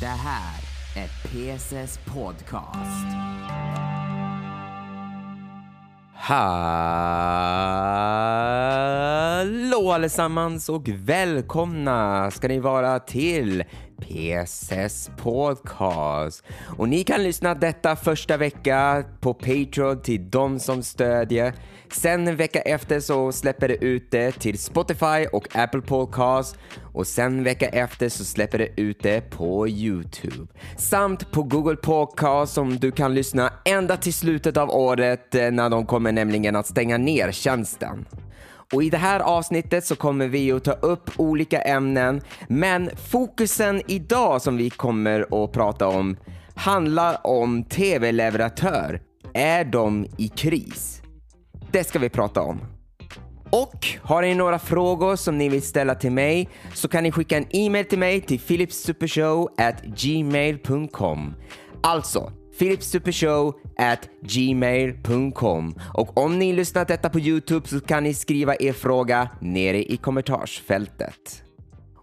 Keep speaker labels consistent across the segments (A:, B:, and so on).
A: Det här är PSS Podcast.
B: Hallå allesammans och välkomna ska ni vara till PSS Podcast. Och ni kan lyssna detta första vecka på Patreon till de som stödjer. Sen en vecka efter så släpper det ut det till Spotify och Apple Podcast och sen vecka efter så släpper det ut det på Youtube. Samt på Google Podcast som du kan lyssna ända till slutet av året eh, när de kommer nämligen att stänga ner tjänsten. Och i det här avsnittet så kommer vi att ta upp olika ämnen, men fokusen idag som vi kommer att prata om handlar om tv-leverantör. Är de i kris? Det ska vi prata om. Och har ni några frågor som ni vill ställa till mig så kan ni skicka en e-mail till mig till philipsupershow@gmail.com. Alltså philipsupershow at gmail.com och om ni lyssnat detta på Youtube så kan ni skriva er fråga nere i kommentarsfältet.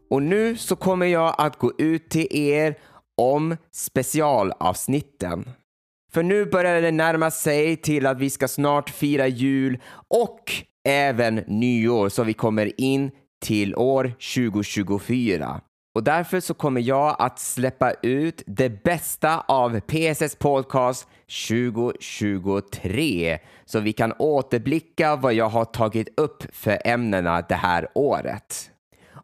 B: Och nu så kommer jag att gå ut till er om specialavsnitten. För nu börjar det närma sig till att vi ska snart fira jul och även nyår så vi kommer in till år 2024. Och därför så kommer jag att släppa ut det bästa av PSS Podcast 2023 så vi kan återblicka vad jag har tagit upp för ämnena det här året.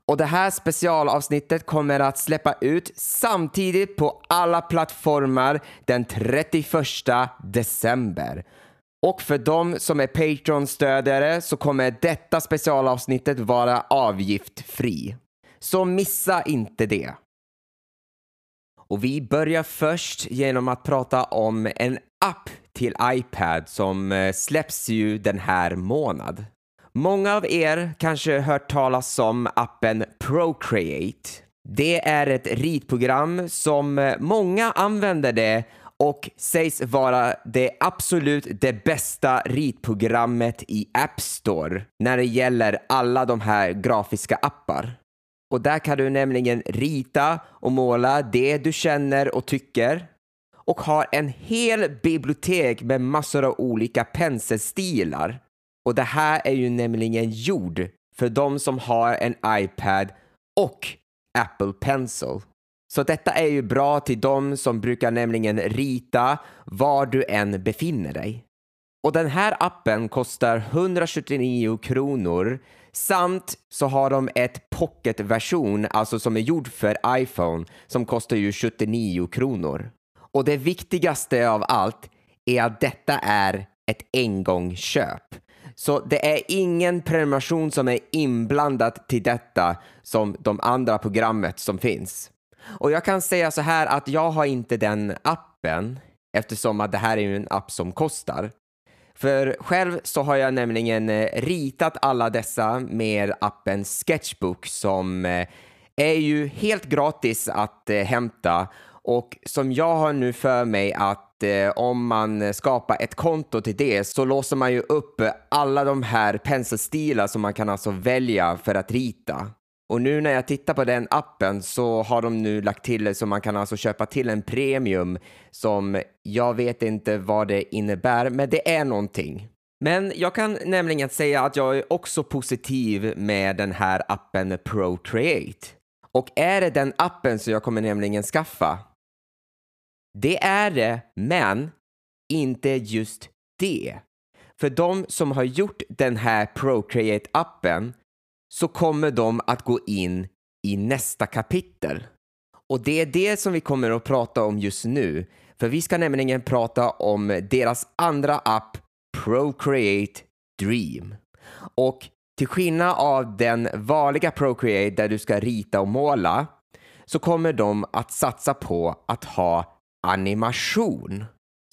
B: Och det här specialavsnittet kommer att släppa ut samtidigt på alla plattformar den 31 december. Och för de som är Patreon-stödjare så kommer detta specialavsnittet vara avgiftfri. Så missa inte det. Och vi börjar först genom att prata om en app till iPad som eh, släpps ju den här månad. Många av er kanske hört talas om appen Procreate. Det är ett ritprogram som eh, många använder det och sägs vara det absolut det bästa ritprogrammet i App Store när det gäller alla de här grafiska appar. Och där kan du nämligen rita och måla det du känner och tycker och har en hel bibliotek med massor av olika penselstilar. Och det här är ju nämligen gjord för de som har en iPad och Apple Pencil. Så detta är ju bra till de som brukar nämligen rita var du än befinner dig. Och den här appen kostar 179 kronor samt så har de ett pocketversion, alltså som är gjord för iPhone, som kostar ju 79 kronor. Och det viktigaste av allt är att detta är ett engångsköp. Så det är ingen prenumeration som är inblandad till detta som de andra programmet som finns. Och jag kan säga så här att jag har inte den appen eftersom att det här är en app som kostar. För själv så har jag nämligen eh, ritat alla dessa med appen Sketchbook som eh, är ju helt gratis att eh, hämta och som jag har nu för mig att om man skapar ett konto till det så låser man ju upp alla de här penselstilar som man kan alltså välja för att rita. Och nu när jag tittar på den appen så har de nu lagt till så man kan alltså köpa till en premium som jag vet inte vad det innebär, men det är någonting. Men jag kan nämligen säga att jag är också positiv med den här appen Procreate. Och är det den appen som jag kommer nämligen skaffa? Det är det, men inte just det. För de som har gjort den här Procreate-appen så kommer de att gå in i nästa kapitel. Och det är det som vi kommer att prata om just nu. För vi ska nämligen prata om deras andra app Procreate Dream. Och till skillnad av den vanliga Procreate där du ska rita och måla så kommer de att satsa på att ha animation.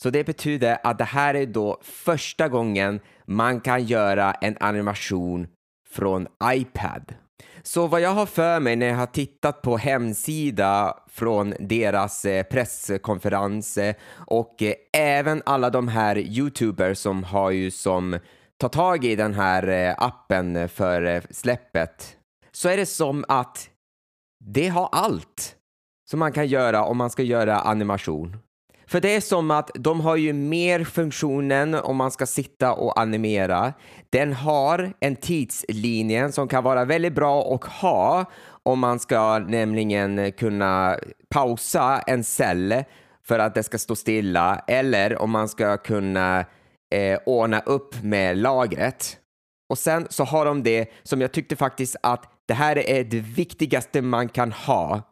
B: Så det betyder att det här är då första gången man kan göra en animation från iPad. Så vad jag har för mig när jag har tittat på hemsida från deras eh, presskonferens och eh, även alla de här YouTubers som har ju som tar tag i den här eh, appen för släppet så är det som att det har allt som man kan göra om man ska göra animation. För det är som att de har ju mer funktionen om man ska sitta och animera. Den har en tidslinje som kan vara väldigt bra att ha om man ska nämligen kunna pausa en cell för att det ska stå stilla eller om man ska kunna eh, ordna upp med lagret. Och sen så har de det som jag tyckte faktiskt att det här är det viktigaste man kan ha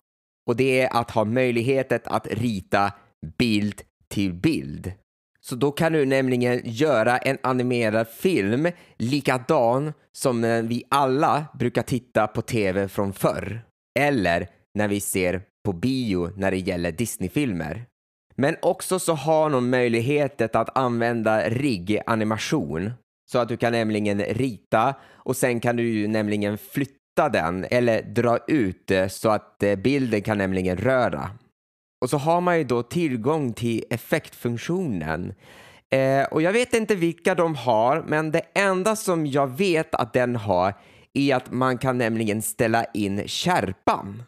B: och det är att ha möjligheten att rita bild till bild. Så då kan du nämligen göra en animerad film likadan som när vi alla brukar titta på tv från förr. Eller när vi ser på bio när det gäller Disney-filmer. Men också så har någon möjligheten att använda rigg-animation så att du kan nämligen rita och sen kan du ju nämligen flytta den eller dra ut det så att eh, bilden kan nämligen röra. Och så har man ju då tillgång till effektfunktionen. Eh, och jag vet inte vilka de har, men det enda som jag vet att den har är att man kan nämligen ställa in kärpan.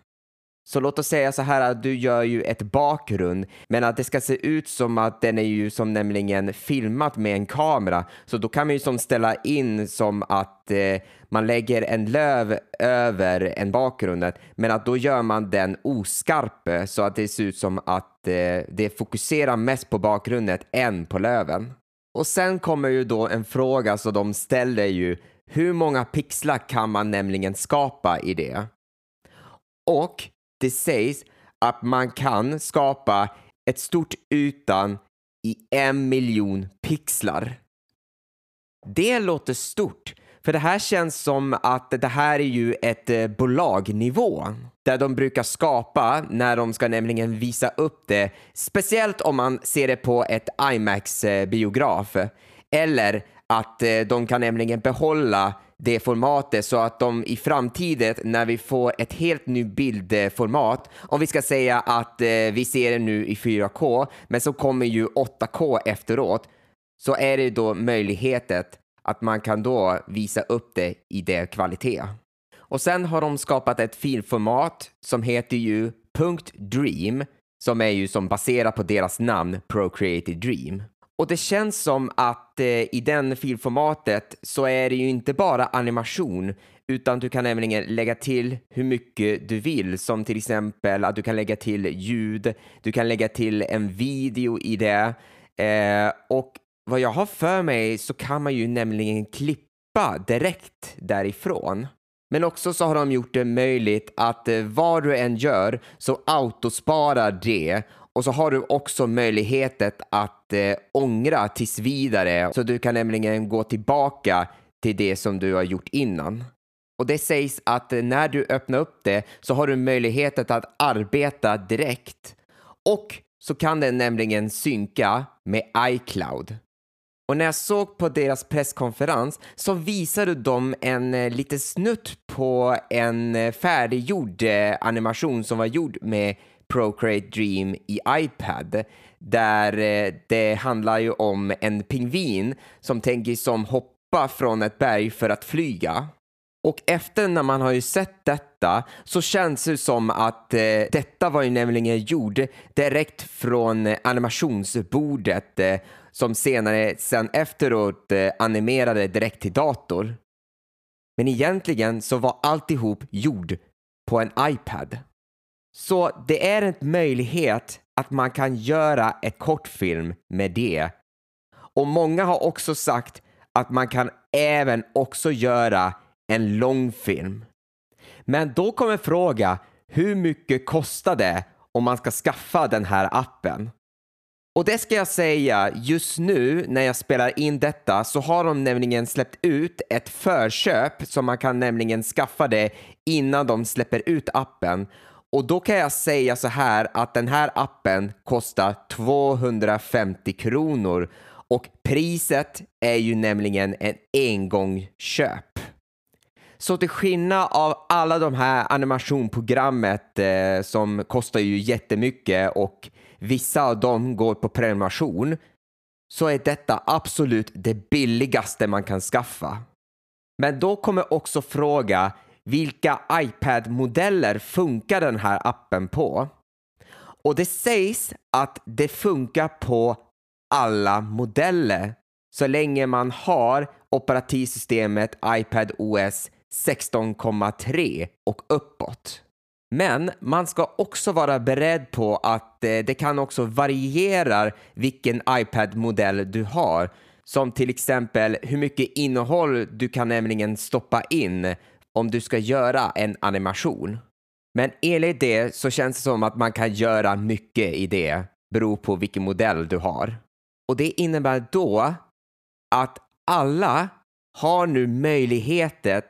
B: Så låt oss säga så här att du gör ju ett bakgrund, men att det ska se ut som att den är ju som nämligen filmat med en kamera. Så då kan man ju som ställa in som att eh, man lägger en löv över en bakgrund, men att då gör man den oskarp så att det ser ut som att eh, det fokuserar mest på bakgrunden än på löven. Och sen kommer ju då en fråga så de ställer ju hur många pixlar kan man nämligen skapa i det? Och det sägs att man kan skapa ett stort ytan i en miljon pixlar. Det låter stort, för det här känns som att det här är ju ett eh, bolagnivå där de brukar skapa när de ska nämligen visa upp det, speciellt om man ser det på ett IMAX-biograf. Eh, Eller att eh, de kan nämligen behålla det formatet så att de i framtiden när vi får ett helt nytt bildformat, om vi ska säga att eh, vi ser det nu i 4K, men så kommer ju 8K efteråt, så är det då möjligheten att man kan då visa upp det i det kvalitet. Och sen har de skapat ett filformat som heter ju .dream som är ju som baserat på deras namn Procreated Dream. Och det känns som att eh, i den filformatet så är det ju inte bara animation utan du kan nämligen lägga till hur mycket du vill. Som till exempel att du kan lägga till ljud, du kan lägga till en video i det. Eh, och vad jag har för mig så kan man ju nämligen klippa direkt därifrån. Men också så har de gjort det möjligt att eh, vad du än gör så autosparar det. Och så har du också möjligheten att eh, ångra tills vidare så du kan nämligen gå tillbaka till det som du har gjort innan. Och det sägs att eh, när du öppnar upp det så har du möjligheten att arbeta direkt och så kan den nämligen synka med iCloud. Och när jag såg på deras presskonferens så visade de en eh, liten snutt på en eh, färdiggjord eh, animation som var gjord med Procreate Dream i iPad där eh, det handlar ju om en pingvin som tänker som hoppa från ett berg för att flyga. Och efter när man har ju sett detta så känns det som att eh, detta var ju nämligen gjord direkt från eh, animationsbordet eh, som senare sen efteråt eh, animerade direkt till dator. Men egentligen så var alltihop gjord på en iPad. Så det är en möjlighet att man kan göra ett kortfilm med det. Och många har också sagt att man kan även också göra en långfilm. Men då kommer fråga, hur mycket kostar det om man ska skaffa den här appen? Och det ska jag säga, just nu när jag spelar in detta så har de nämligen släppt ut ett förköp som man kan nämligen skaffa det innan de släpper ut appen. Och då kan jag säga så här att den här appen kostar 250 kronor och priset är ju nämligen en engångsköp. Så till skillnad av alla de här animationprogrammet eh, som kostar ju jättemycket och vissa av dem går på prenumeration så är detta absolut det billigaste man kan skaffa. Men då kommer också fråga vilka iPad-modeller funkar den här appen på? Och det sägs att det funkar på alla modeller så länge man har operativsystemet iPad OS 16,3 och uppåt. Men man ska också vara beredd på att eh, det kan också variera vilken iPad-modell du har. Som till exempel hur mycket innehåll du kan nämligen stoppa in om du ska göra en animation. Men enligt det så känns det som att man kan göra mycket i det, beror på vilken modell du har. Och det innebär då att alla har nu möjligheten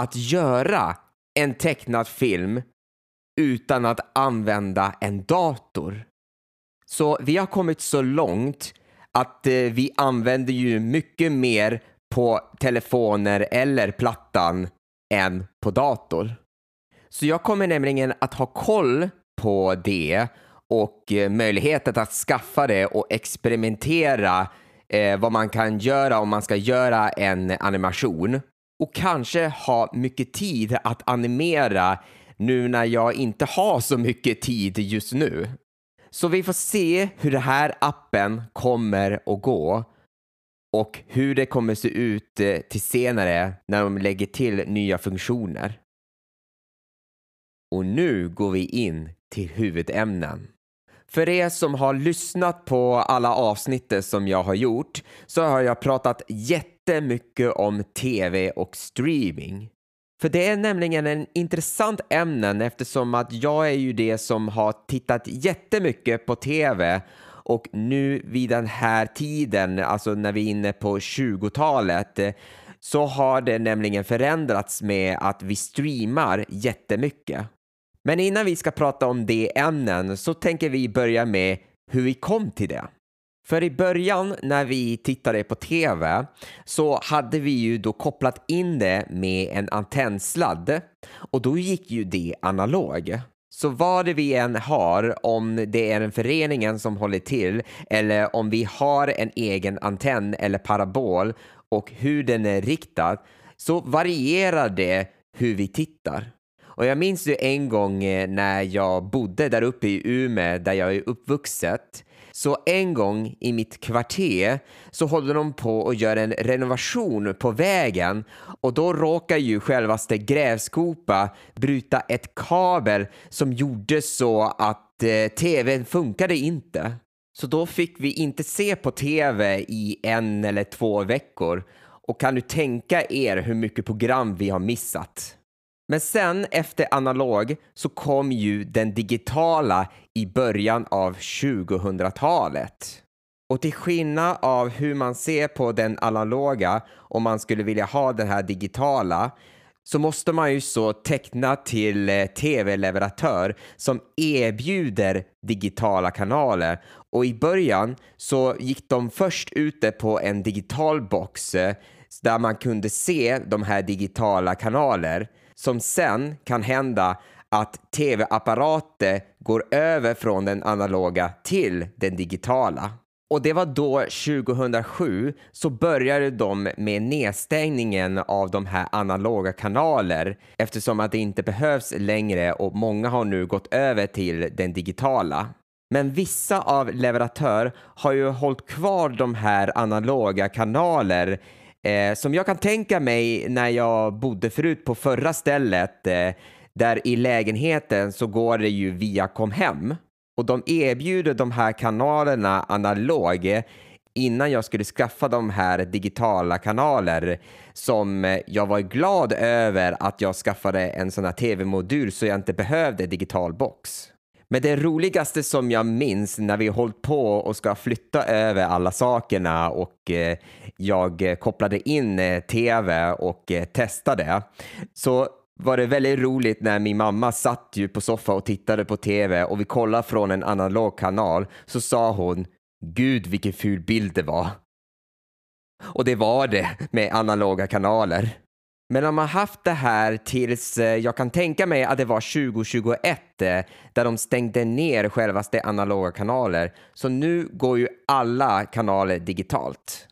B: att göra en tecknad film utan att använda en dator. Så vi har kommit så långt att eh, vi använder ju mycket mer på telefoner eller plattan än på dator. Så jag kommer nämligen att ha koll på det och eh, möjligheten att skaffa det och experimentera eh, vad man kan göra om man ska göra en animation och kanske ha mycket tid att animera nu när jag inte har så mycket tid just nu. Så vi får se hur den här appen kommer att gå och hur det kommer se ut eh, till senare när de lägger till nya funktioner. Och nu går vi in till huvudämnen. För er som har lyssnat på alla avsnitt som jag har gjort så har jag pratat jättemycket om tv och streaming. För det är nämligen en intressant ämne eftersom att jag är ju det som har tittat jättemycket på tv och nu vid den här tiden, alltså när vi är inne på 20-talet, så har det nämligen förändrats med att vi streamar jättemycket. Men innan vi ska prata om det ämnen så tänker vi börja med hur vi kom till det. För i början när vi tittade på TV så hade vi ju då kopplat in det med en antennsladd och då gick ju det analog. Så vad vi än har, om det är en föreningen som håller till eller om vi har en egen antenn eller parabol och hur den är riktad så varierar det hur vi tittar. Och jag minns ju en gång eh, när jag bodde där uppe i Umeå där jag är uppvuxet. Så en gång i mitt kvarter så håller de på att göra en renovation på vägen och då råkar ju självaste grävskopa bryta ett kabel som gjorde så att eh, tvn funkade inte. Så då fick vi inte se på tv i en eller två veckor. Och kan du tänka er hur mycket program vi har missat? Men sen efter analog så kom ju den digitala i början av 2000-talet. Och till skillnad av hur man ser på den analoga om man skulle vilja ha den här digitala så måste man ju så teckna till eh, tv-leverantör som erbjuder digitala kanaler. Och i början så gick de först ute på en digital box eh, där man kunde se de här digitala kanaler som sen kan hända att tv-apparater går över från den analoga till den digitala. Och det var då 2007 så började de med nedstängningen av de här analoga kanaler eftersom att det inte behövs längre och många har nu gått över till den digitala. Men vissa av leverantör har ju hållit kvar de här analoga kanaler eh, som jag kan tänka mig när jag bodde förut på förra stället eh, där i lägenheten så går det ju via Comhem och de erbjuder de här kanalerna analog innan jag skulle skaffa de här digitala kanaler som jag var glad över att jag skaffade en sån här tv-modul så jag inte behövde digital box. Men det roligaste som jag minns när vi hållit på och ska flytta över alla sakerna och eh, jag kopplade in eh, tv och eh, testade så var det väldigt roligt när min mamma satt ju på soffan och tittade på tv och vi kollade från en analog kanal så sa hon Gud vilken ful bild det var. Och det var det med analoga kanaler. Men de har haft det här tills eh, jag kan tänka mig att det var 2021 eh, där de stängde ner självaste analoga kanaler. Så nu går ju alla kanaler digitalt.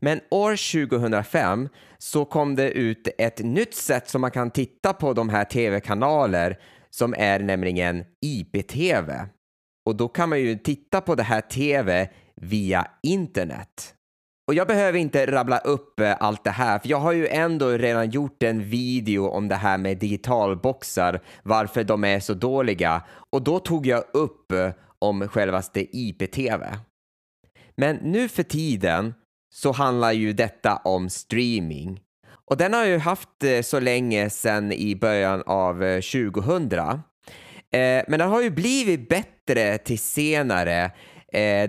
B: Men år 2005 så kom det ut ett nytt sätt som man kan titta på de här tv-kanaler som är nämligen IPTV. Och då kan man ju titta på det här tv via internet. Och jag behöver inte rabbla upp eh, allt det här, för jag har ju ändå redan gjort en video om det här med digitalboxar, varför de är så dåliga. Och då tog jag upp eh, om självaste IPTV. Men nu för tiden så handlar ju detta om streaming. Och den har ju haft eh, så länge sedan i början av eh, 2000. Eh, men den har ju blivit bättre till senare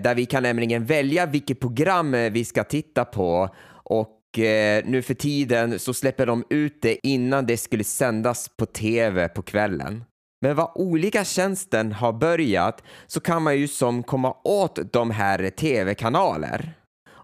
B: där vi kan nämligen välja vilket program vi ska titta på och nu för tiden så släpper de ut det innan det skulle sändas på tv på kvällen. Men vad olika tjänsten har börjat så kan man ju som komma åt de här tv-kanaler.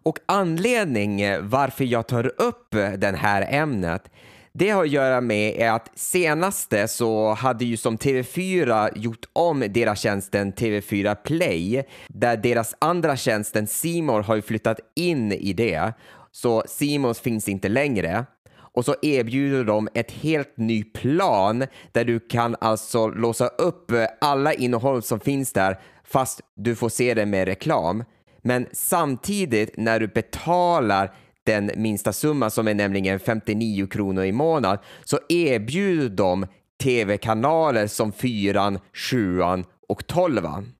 B: Och anledning eh, varför jag tar upp eh, det här ämnet det har att göra med att senaste så hade ju som TV4 gjort om deras tjänsten TV4 Play där deras andra tjänsten Simor har ju flyttat in i det. Så Simons finns inte längre och så erbjuder de ett helt ny plan där du kan alltså låsa upp eh, alla innehåll som finns där fast du får se det med reklam. Men samtidigt när du betalar den minsta summan som är nämligen 59 kronor i månad så erbjuder de tv-kanaler som fyran, sjuan och tolvan.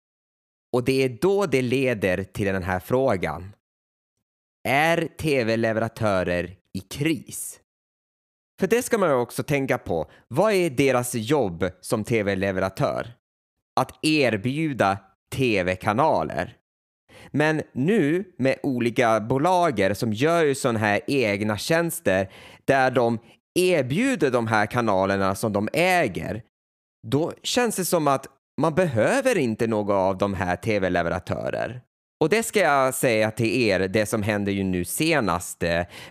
B: Och det är då det leder till den här frågan. Är tv-leverantörer i kris? För det ska man också tänka på. Vad är deras jobb som tv-leverantör? Att erbjuda tv-kanaler. Men nu med olika bolager som gör sådana här egna tjänster där de erbjuder de här kanalerna som de äger, då känns det som att man behöver inte några av de här tv-leverantörer. Och det ska jag säga till er, det som händer ju nu senast.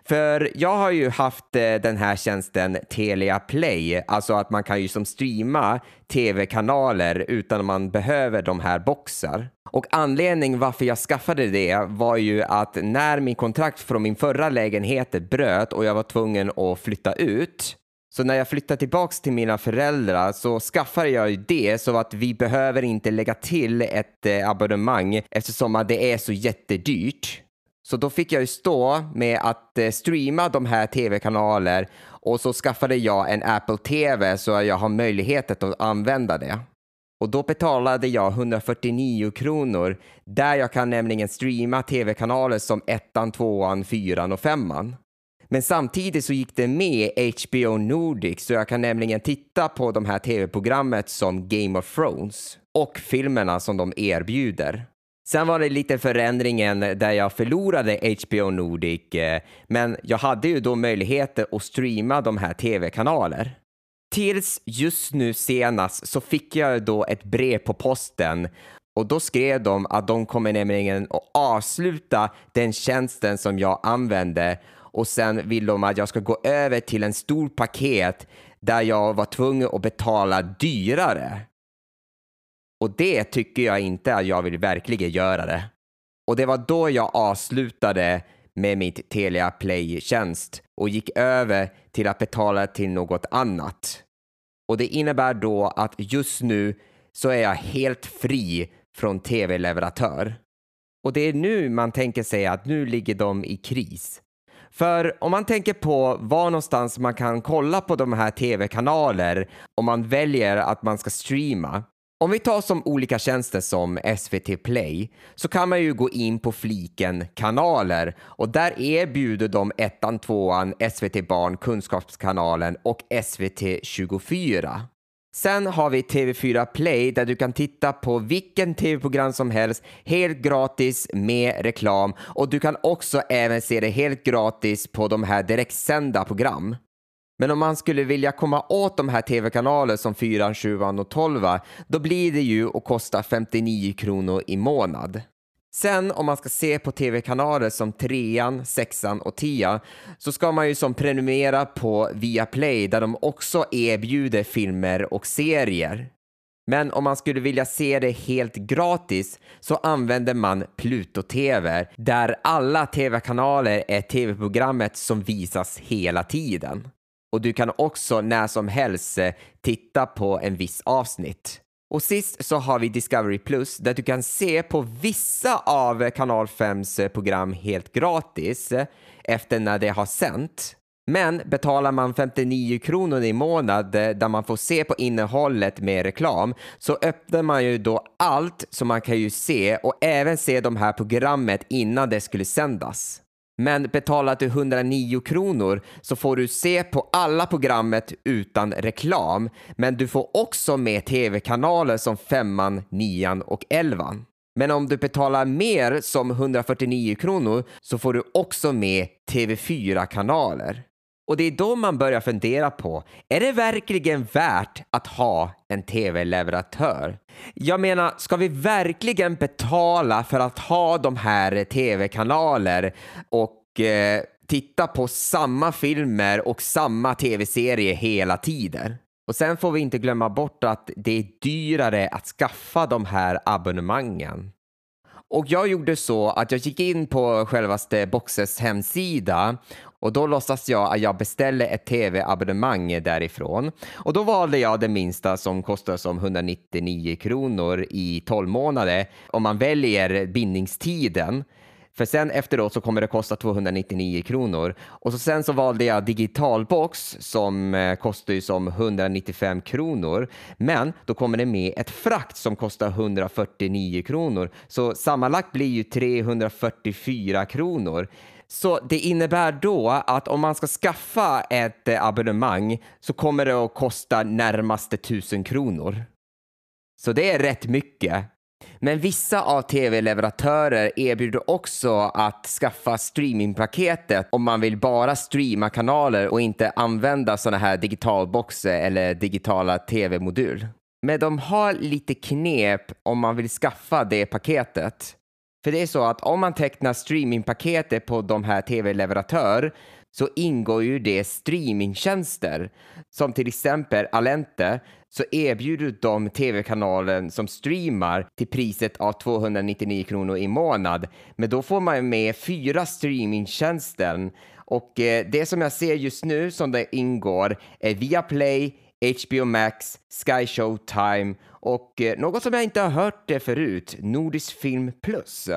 B: För jag har ju haft eh, den här tjänsten Telia Play, alltså att man kan ju som streama tv-kanaler utan att man behöver de här boxar. Och anledningen varför jag skaffade det var ju att när min kontrakt från min förra lägenhet bröt och jag var tvungen att flytta ut så när jag flyttade tillbaks till mina föräldrar så skaffade jag ju det så att vi behöver inte lägga till ett eh, abonnemang eftersom att det är så jättedyrt. Så då fick jag ju stå med att eh, streama de här tv-kanaler och så skaffade jag en Apple TV så jag har möjlighet att använda det. Och då betalade jag 149 kronor där jag kan nämligen streama tv-kanaler som ettan, tvåan, fyran och femman. Men samtidigt så gick det med HBO Nordic så jag kan nämligen titta på de här tv-programmet som Game of Thrones och filmerna som de erbjuder. Sen var det lite förändringen där jag förlorade HBO Nordic, eh, men jag hade ju då möjligheter att streama de här tv-kanaler. Tills just nu senast så fick jag då ett brev på posten och då skrev de att de kommer nämligen att avsluta den tjänsten som jag använde och sen vill de att jag ska gå över till en stor paket där jag var tvungen att betala dyrare. Och det tycker jag inte att jag vill verkligen göra det. Och det var då jag avslutade med mitt Telia Play-tjänst och gick över till att betala till något annat. Och det innebär då att just nu så är jag helt fri från tv-leverantör. Och det är nu man tänker sig att nu ligger de i kris. För om man tänker på var någonstans man kan kolla på de här tv-kanaler om man väljer att man ska streama. Om vi tar som olika tjänster som SVT Play så kan man ju gå in på fliken kanaler och där erbjuder de ettan, tvåan, SVT Barn, Kunskapskanalen och SVT 24. Sen har vi TV4 Play där du kan titta på vilken tv-program som helst helt gratis med reklam och du kan också även se det helt gratis på de här direktsända program. Men om man skulle vilja komma åt de här tv-kanaler som 4, 7 och 12 då blir det ju att kosta 59 kronor i månad. Sen om man ska se på tv-kanaler som trean, sexan och tia så ska man ju som prenumerera på Viaplay där de också erbjuder filmer och serier. Men om man skulle vilja se det helt gratis så använder man Pluto TV där alla TV-kanaler är TV-programmet som visas hela tiden. Och du kan också när som helst eh, titta på en viss avsnitt. Och sist så har vi Discovery Plus där du kan se på vissa av kanal 5s eh, program helt gratis eh, efter när det har sänt. Men betalar man 59 kronor i månad eh, där man får se på innehållet med reklam så öppnar man ju då allt som man kan ju se och även se de här programmet innan det skulle sändas. Men betalar du 109 kronor så får du se på alla programmet utan reklam. Men du får också med tv-kanaler som femman, nian och elvan. Men om du betalar mer som 149 kronor så får du också med TV4-kanaler. Och det är då man börjar fundera på, är det verkligen värt att ha en tv-leverantör? Jag menar, ska vi verkligen betala för att ha de här tv-kanaler och eh, titta på samma filmer och samma tv-serier hela tiden? Och sen får vi inte glömma bort att det är dyrare att skaffa de här abonnemangen. Och jag gjorde så att jag gick in på självaste Boxes hemsida och då låtsas jag att jag beställer ett tv-abonnemang därifrån. Och då valde jag det minsta som kostar som 199 kronor i 12 månader om man väljer bindningstiden. För sen efteråt så kommer det kosta 299 kronor. Och så sen så valde jag digitalbox som eh, kostar ju som 195 kronor. Men då kommer det med ett frakt som kostar 149 kronor. Så sammanlagt blir ju 344 kronor. Så det innebär då att om man ska skaffa ett eh, abonnemang så kommer det att kosta närmaste tusen kronor. Så det är rätt mycket. Men vissa av tv-leverantörer erbjuder också att skaffa streamingpaketet om man vill bara streama kanaler och inte använda sådana här digitalboxer eller digitala tv-modul. Men de har lite knep om man vill skaffa det paketet. För det är så att om man tecknar streamingpaketet på de här tv-leverantör så ingår ju det streamingtjänster som till exempel Alente så erbjuder de tv-kanalen som streamar till priset av 299 kronor i månad. Men då får man med fyra streamingtjänster och eh, det som jag ser just nu som det ingår är Viaplay, HBO Max, Sky Showtime och eh, något som jag inte har hört det förut, Nordisk Film Plus.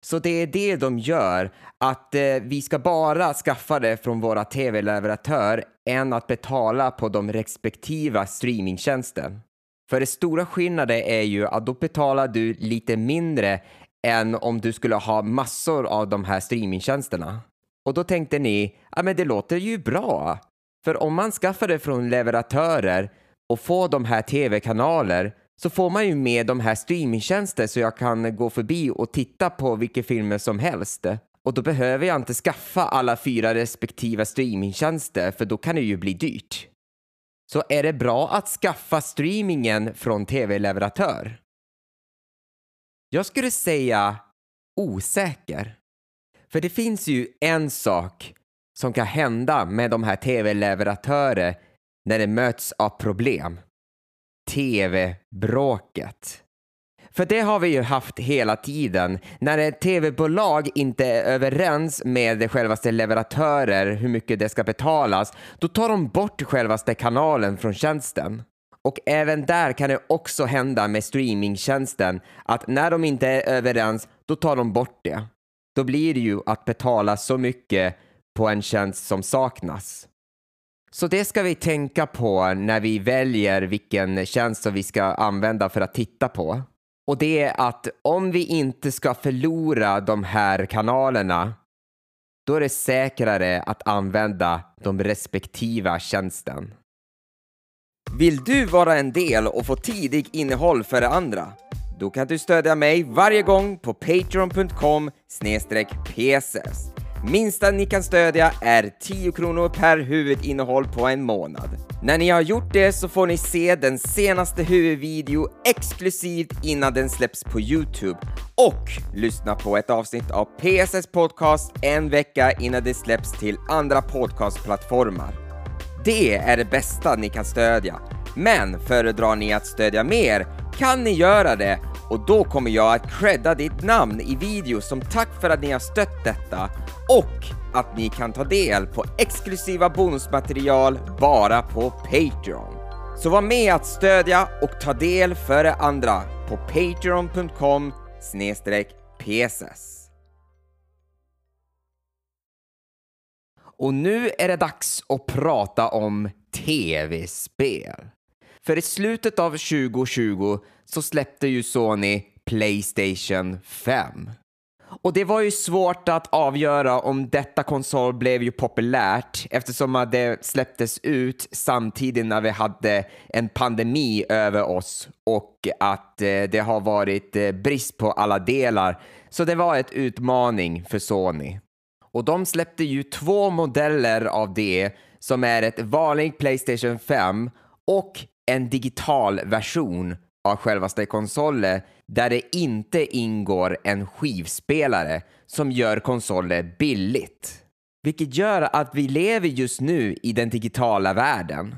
B: Så det är det de gör, att eh, vi ska bara skaffa det från våra tv-leverantör än att betala på de respektiva streamingtjänsten. För det stora skillnaden är ju att då betalar du lite mindre än om du skulle ha massor av de här streamingtjänsterna. Och då tänkte ni, ja men det låter ju bra. För om man skaffar det från leverantörer och får de här tv-kanaler så får man ju med de här streamingtjänster så jag kan gå förbi och titta på vilka filmer som helst. Och då behöver jag inte skaffa alla fyra respektive streamingtjänster för då kan det ju bli dyrt. Så är det bra att skaffa streamingen från tv-leverantör? Jag skulle säga osäker. För det finns ju en sak som kan hända med de här tv-leverantörer när det möts av problem. TV-bråket. För det har vi ju haft hela tiden. När ett tv-bolag inte är överens med självaste leverantörer hur mycket det ska betalas, då tar de bort självaste kanalen från tjänsten. Och även där kan det också hända med streamingtjänsten att när de inte är överens, då tar de bort det. Då blir det ju att betala så mycket på en tjänst som saknas. Så det ska vi tänka på när vi väljer vilken tjänst som vi ska använda för att titta på. Och det är att om vi inte ska förlora de här kanalerna, då är det säkrare att använda de respektiva tjänsten. Vill du vara en del och få tidig innehåll för andra? Då kan du stödja mig varje gång på patreon.com pss. Minsta ni kan stödja är 10 kronor per huvudinnehåll på en månad. När ni har gjort det så får ni se den senaste huvudvideo exklusivt innan den släpps på Youtube och lyssna på ett avsnitt av PSS Podcast en vecka innan det släpps till andra podcastplattformar. Det är det bästa ni kan stödja. Men föredrar ni att stödja mer kan ni göra det och då kommer jag att credda ditt namn i video som tack för att ni har stött detta och att ni kan ta del på exklusiva bonusmaterial bara på Patreon. Så var med att stödja och ta del före andra på patreon.com pss. Och nu är det dags att prata om tv-spel. För i slutet av 2020 så släppte ju Sony Playstation 5. Och det var ju svårt att avgöra om detta konsol blev ju populärt eftersom det släpptes ut samtidigt när vi hade en pandemi över oss och att eh, det har varit eh, brist på alla delar. Så det var ett utmaning för Sony. Och de släppte ju två modeller av det som är ett vanligt Playstation 5 och en digital version av självaste konsolen där det inte ingår en skivspelare som gör konsoler billigt. Vilket gör att vi lever just nu i den digitala världen.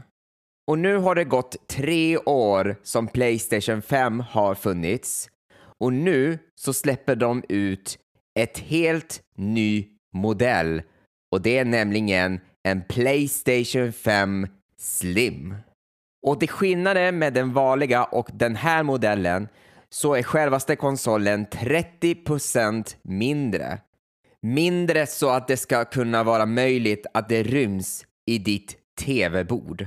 B: Och nu har det gått tre år som Playstation 5 har funnits och nu så släpper de ut ett helt ny modell och det är nämligen en Playstation 5 Slim. Och till skillnad med den vanliga och den här modellen så är självaste konsolen 30% mindre. Mindre så att det ska kunna vara möjligt att det ryms i ditt TV-bord.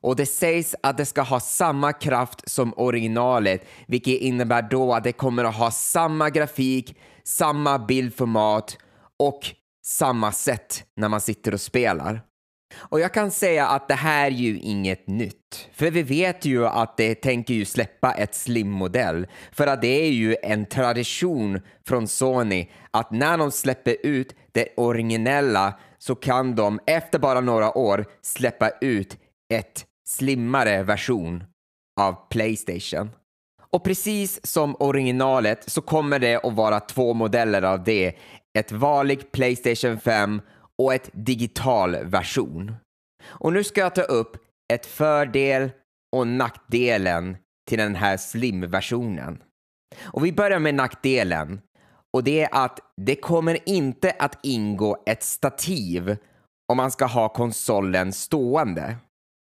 B: Och det sägs att det ska ha samma kraft som originalet, vilket innebär då att det kommer att ha samma grafik, samma bildformat och samma sätt när man sitter och spelar. Och jag kan säga att det här är ju inget nytt. För vi vet ju att det tänker ju släppa ett slim-modell. För att det är ju en tradition från Sony att när de släpper ut det originella så kan de efter bara några år släppa ut ett slimmare version av Playstation. Och precis som originalet så kommer det att vara två modeller av det. Ett vanligt Playstation 5 och ett digital version. Och nu ska jag ta upp ett fördel och nackdelen till den här slim-versionen. Och vi börjar med nackdelen och det är att det kommer inte att ingå ett stativ om man ska ha konsolen stående.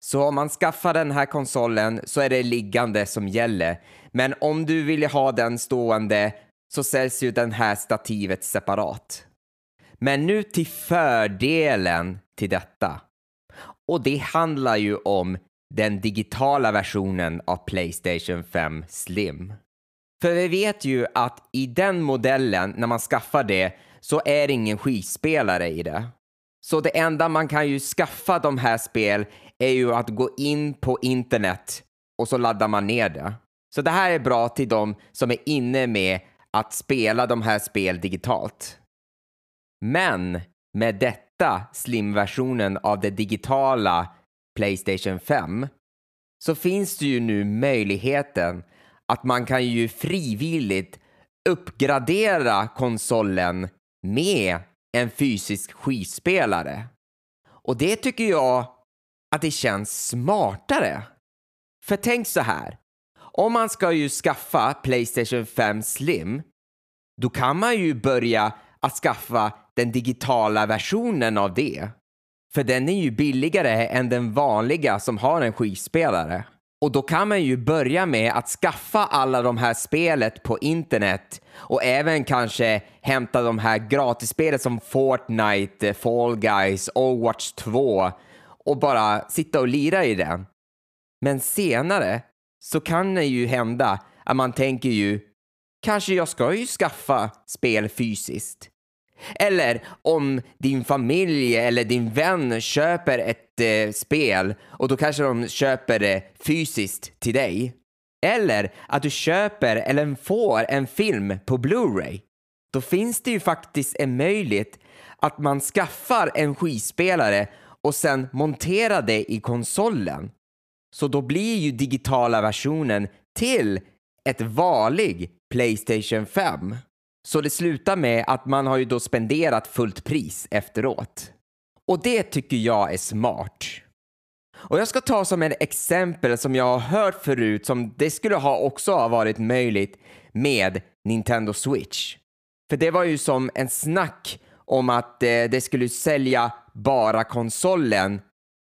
B: Så om man skaffar den här konsolen så är det liggande som gäller. Men om du vill ha den stående så säljs ju den här stativet separat. Men nu till fördelen till detta. Och det handlar ju om den digitala versionen av Playstation 5 Slim. För vi vet ju att i den modellen, när man skaffar det, så är det ingen skivspelare i det. Så det enda man kan ju skaffa de här spel är ju att gå in på internet och så laddar man ner det. Så det här är bra till de som är inne med att spela de här spel digitalt. Men med detta slimversionen av det digitala Playstation 5 så finns det ju nu möjligheten att man kan ju frivilligt uppgradera konsolen med en fysisk skivspelare. Och det tycker jag att det känns smartare. För tänk så här, om man ska ju skaffa Playstation 5 Slim, då kan man ju börja att skaffa den digitala versionen av det. För den är ju billigare än den vanliga som har en skivspelare. Och då kan man ju börja med att skaffa alla de här spelet på internet och även kanske hämta de här gratisspelen som Fortnite, Fall Guys, Overwatch 2 och bara sitta och lira i den. Men senare så kan det ju hända att man tänker ju kanske jag ska ju skaffa spel fysiskt. Eller om din familj eller din vän köper ett eh, spel och då kanske de köper det fysiskt till dig. Eller att du köper eller får en film på Blu-ray. Då finns det ju faktiskt en möjlighet att man skaffar en skivspelare och sen monterar det i konsolen. Så då blir ju digitala versionen till ett vanlig Playstation 5. Så det slutar med att man har ju då spenderat fullt pris efteråt. Och det tycker jag är smart. Och jag ska ta som ett exempel som jag har hört förut som det skulle ha också ha varit möjligt med Nintendo Switch. För det var ju som en snack om att eh, det skulle sälja bara konsolen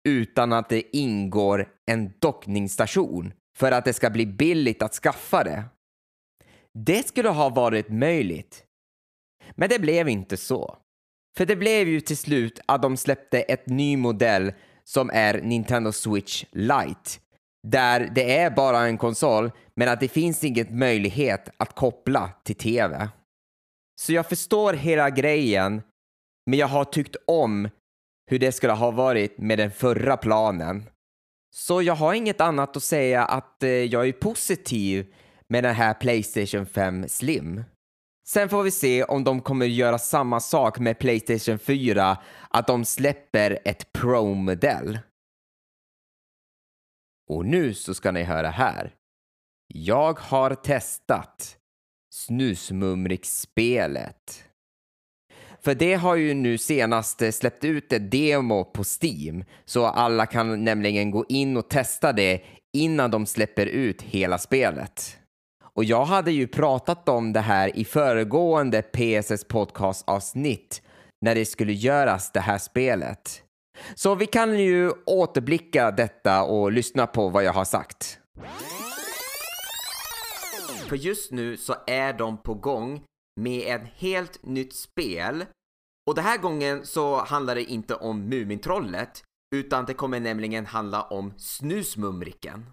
B: utan att det ingår en dockningsstation för att det ska bli billigt att skaffa det. Det skulle ha varit möjligt. Men det blev inte så. För det blev ju till slut att de släppte ett ny modell som är Nintendo Switch Lite. Där det är bara en konsol, men att det finns ingen möjlighet att koppla till TV. Så jag förstår hela grejen, men jag har tyckt om hur det skulle ha varit med den förra planen. Så jag har inget annat att säga att eh, jag är positiv med den här Playstation 5 Slim. Sen får vi se om de kommer göra samma sak med Playstation 4, att de släpper ett Pro-modell. Och nu så ska ni höra här. Jag har testat Snusmumrik-spelet. För det har ju nu senast släppt ut ett demo på Steam, så alla kan nämligen gå in och testa det innan de släpper ut hela spelet. Och jag hade ju pratat om det här i föregående PSS podcast avsnitt när det skulle göras det här spelet. Så vi kan ju återblicka detta och lyssna på vad jag har sagt. För just nu så är de på gång med ett helt nytt spel och den här gången så handlar det inte om Mumintrollet utan det kommer nämligen handla om Snusmumriken.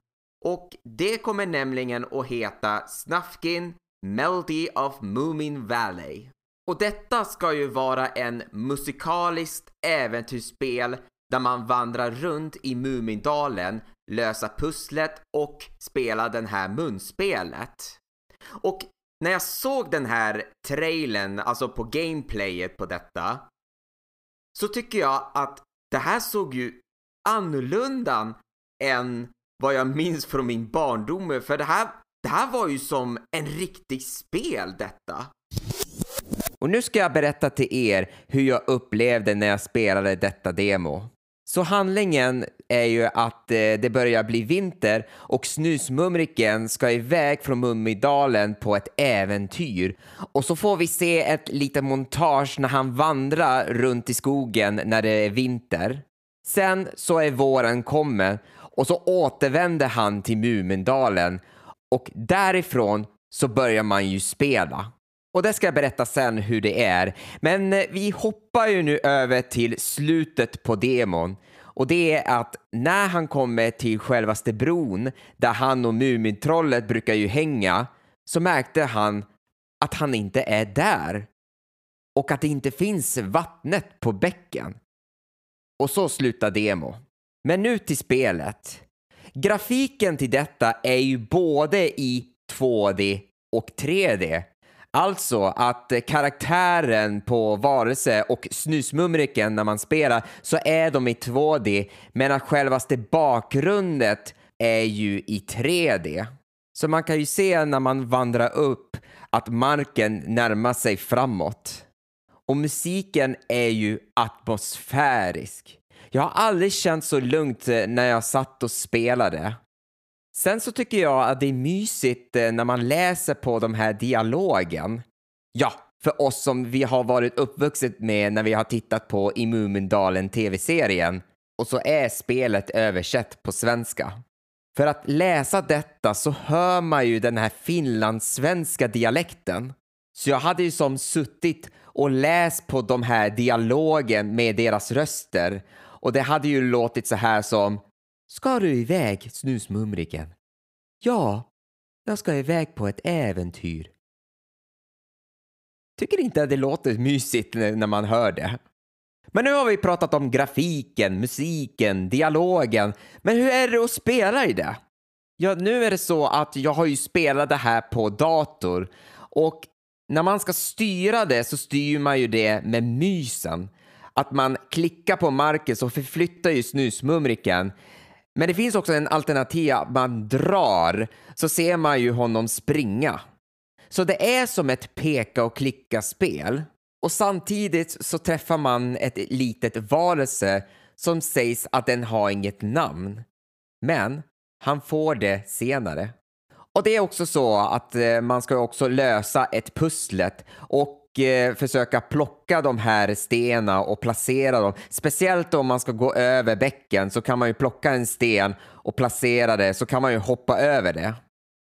B: Och det kommer nämligen att heta Snufkin Melody of Moomin Valley. Och detta ska ju vara en musikaliskt äventyrsspel där man vandrar runt i Mumindalen, lösa pusslet och spela den här munspelet. Och när jag såg den här trailern, alltså på gameplayet på detta, så tycker jag att det här såg ju annorlunda än vad jag minns från min barndom. För det här, det här var ju som en riktig spel detta. Och nu ska jag berätta till er hur jag upplevde när jag spelade detta demo. Så handlingen är ju att eh, det börjar bli vinter och Snusmumriken ska iväg från Mummidalen på ett äventyr. Och så får vi se ett litet montage när han vandrar runt i skogen när det är vinter. Sen så är våren kommen och så återvänder han till Mumindalen och därifrån så börjar man ju spela. Och det ska jag berätta sen hur det är. Men eh, vi hoppar ju nu över till slutet på demon. Och det är att när han kommer till självaste bron där han och Mumintrollet brukar ju hänga så märkte han att han inte är där och att det inte finns vattnet på bäcken. Och så slutar demo. Men nu till spelet. Grafiken till detta är ju både i 2D och 3D. Alltså att karaktären på varelse och snusmumriken när man spelar så är de i 2D men att självaste bakgrundet är ju i 3D. Så man kan ju se när man vandrar upp att marken närmar sig framåt. Och musiken är ju atmosfärisk. Jag har aldrig känt så lugnt eh, när jag satt och spelade. Sen så tycker jag att det är mysigt eh, när man läser på de här dialogen. Ja, för oss som vi har varit uppvuxet med när vi har tittat på i Mumindalen tv-serien och så är spelet översatt på svenska. För att läsa detta så hör man ju den här finlandssvenska dialekten. Så jag hade ju som suttit och läst på de här dialogen med deras röster och det hade ju låtit så här som Ska du iväg, snusmumriken? Ja, jag ska iväg på ett äventyr. Tycker inte att det låter mysigt när man hör det. Men nu har vi pratat om grafiken, musiken, dialogen. Men hur är det att spela i det? Ja, nu är det så att jag har ju spelat det här på dator och när man ska styra det så styr man ju det med mysen att man klickar på marken så förflyttar ju snusmumriken. Men det finns också en alternativ att man drar så ser man ju honom springa. Så det är som ett peka och klicka-spel. Och samtidigt så träffar man ett litet varelse som sägs att den har inget namn. Men han får det senare. Och det är också så att eh, man ska också lösa ett pusslet och Eh, försöka plocka de här stenarna och placera dem. Speciellt om man ska gå över bäcken så kan man ju plocka en sten och placera det så kan man ju hoppa över det.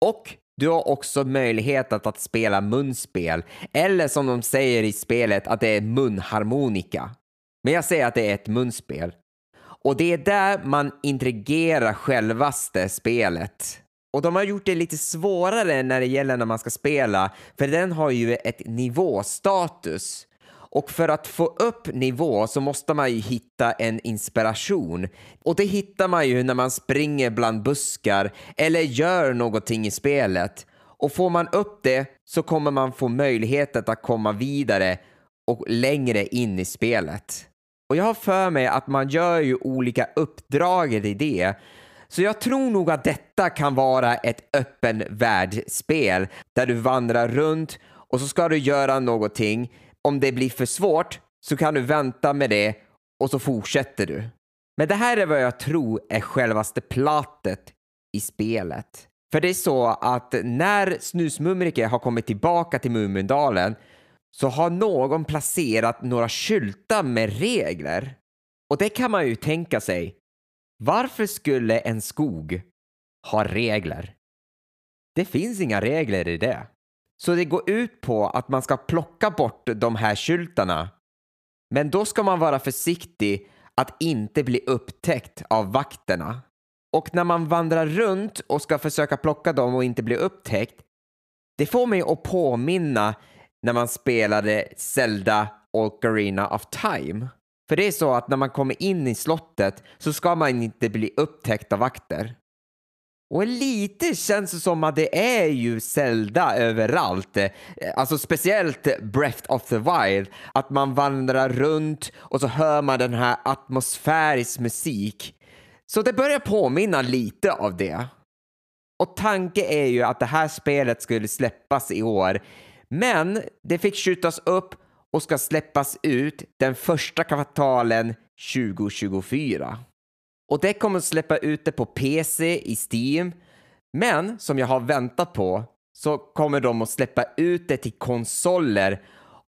B: Och du har också möjlighet att, att spela munspel eller som de säger i spelet att det är munharmonika. Men jag säger att det är ett munspel. Och det är där man interagerar självaste spelet. Och de har gjort det lite svårare när det gäller när man ska spela, för den har ju ett nivåstatus. Och för att få upp nivå så måste man ju hitta en inspiration. Och det hittar man ju när man springer bland buskar eller gör någonting i spelet. Och får man upp det så kommer man få möjligheten att komma vidare och längre in i spelet. Och jag har för mig att man gör ju olika uppdrag i det. Så jag tror nog att detta kan vara ett öppen världsspel där du vandrar runt och så ska du göra någonting. Om det blir för svårt så kan du vänta med det och så fortsätter du. Men det här är vad jag tror är självaste plattet i spelet. För det är så att när Snusmumrike har kommit tillbaka till Mumindalen så har någon placerat några skyltar med regler. Och det kan man ju tänka sig. Varför skulle en skog ha regler? Det finns inga regler i det. Så det går ut på att man ska plocka bort de här skyltarna. Men då ska man vara försiktig att inte bli upptäckt av vakterna. Och när man vandrar runt och ska försöka plocka dem och inte bli upptäckt, det får mig att påminna när man spelade Zelda Ocarina of Time. För det är så att när man kommer in i slottet så ska man inte bli upptäckt av vakter. Och lite känns det som att det är ju Zelda överallt. Alltså speciellt Breath of the Wild. Att man vandrar runt och så hör man den här atmosfärisk musik. Så det börjar påminna lite av det. Och tanken är ju att det här spelet skulle släppas i år men det fick skjutas upp och ska släppas ut den första kvartalen 2024. Och det kommer att släppa ut det på PC i Steam. Men som jag har väntat på så kommer de att släppa ut det till konsoler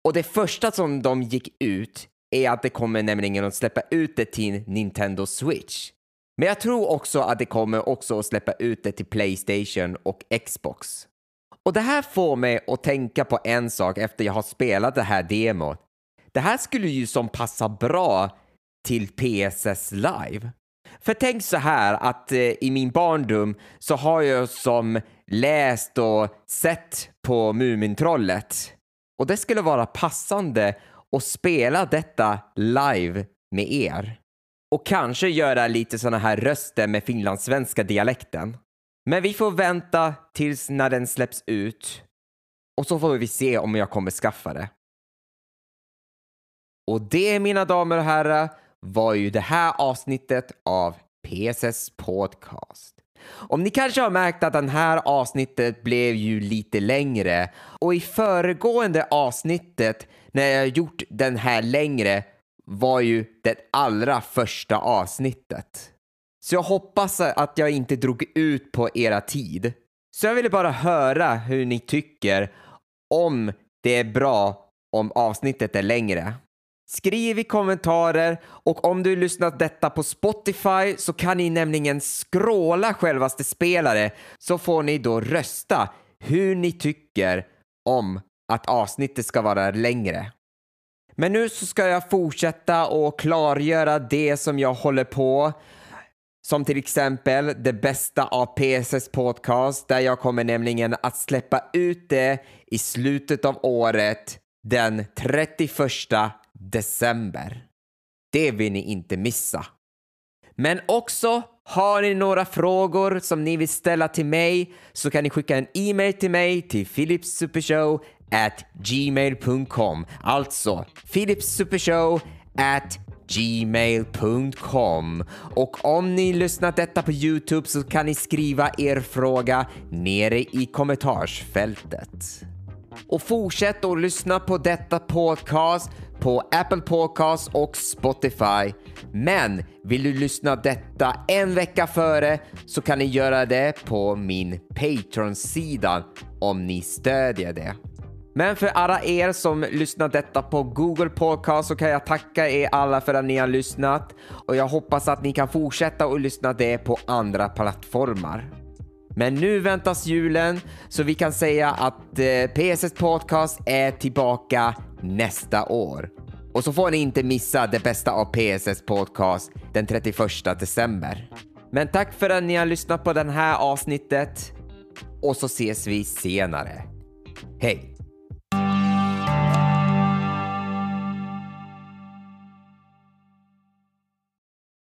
B: och det första som de gick ut är att det kommer nämligen att släppa ut det till Nintendo Switch. Men jag tror också att det kommer också att släppa ut det till Playstation och Xbox. Och det här får mig att tänka på en sak efter jag har spelat det här demot. Det här skulle ju som passa bra till PSS Live. För tänk så här att eh, i min barndom så har jag som läst och sett på Mumintrollet. Och det skulle vara passande att spela detta live med er. Och kanske göra lite sådana här röster med finlandssvenska dialekten. Men vi får vänta tills när den släpps ut och så får vi se om jag kommer skaffa det. Och det, mina damer och herrar, var ju det här avsnittet av PSS Podcast. Om ni kanske har märkt att det här avsnittet blev ju lite längre och i föregående avsnittet när jag gjort den här längre var ju det allra första avsnittet. Så jag hoppas att jag inte drog ut på era tid. Så jag ville bara höra hur ni tycker om det är bra om avsnittet är längre. Skriv i kommentarer och om du lyssnat detta på Spotify så kan ni nämligen skråla självaste spelare så får ni då rösta hur ni tycker om att avsnittet ska vara längre. Men nu så ska jag fortsätta och klargöra det som jag håller på som till exempel det bästa av PSS podcast där jag kommer nämligen att släppa ut det i slutet av året den 31 december. Det vill ni inte missa. Men också har ni några frågor som ni vill ställa till mig så kan ni skicka en e-mail till mig till philipsupershow at gmail.com. Alltså philipsupershow at gmail.com. Och om ni lyssnat detta på Youtube så kan ni skriva er fråga nere i kommentarsfältet. Och fortsätt att lyssna på detta podcast på Apple Podcast och Spotify. Men vill du lyssna detta en vecka före så kan ni göra det på min Patreon-sida om ni stödjer det. Men för alla er som lyssnar detta på Google Podcast så kan jag tacka er alla för att ni har lyssnat och jag hoppas att ni kan fortsätta att lyssna det på andra plattformar. Men nu väntas julen så vi kan säga att eh, PSS Podcast är tillbaka nästa år. Och så får ni inte missa det bästa av PSS Podcast den 31 december. Men tack för att ni har lyssnat på det här avsnittet och så ses vi senare. Hej!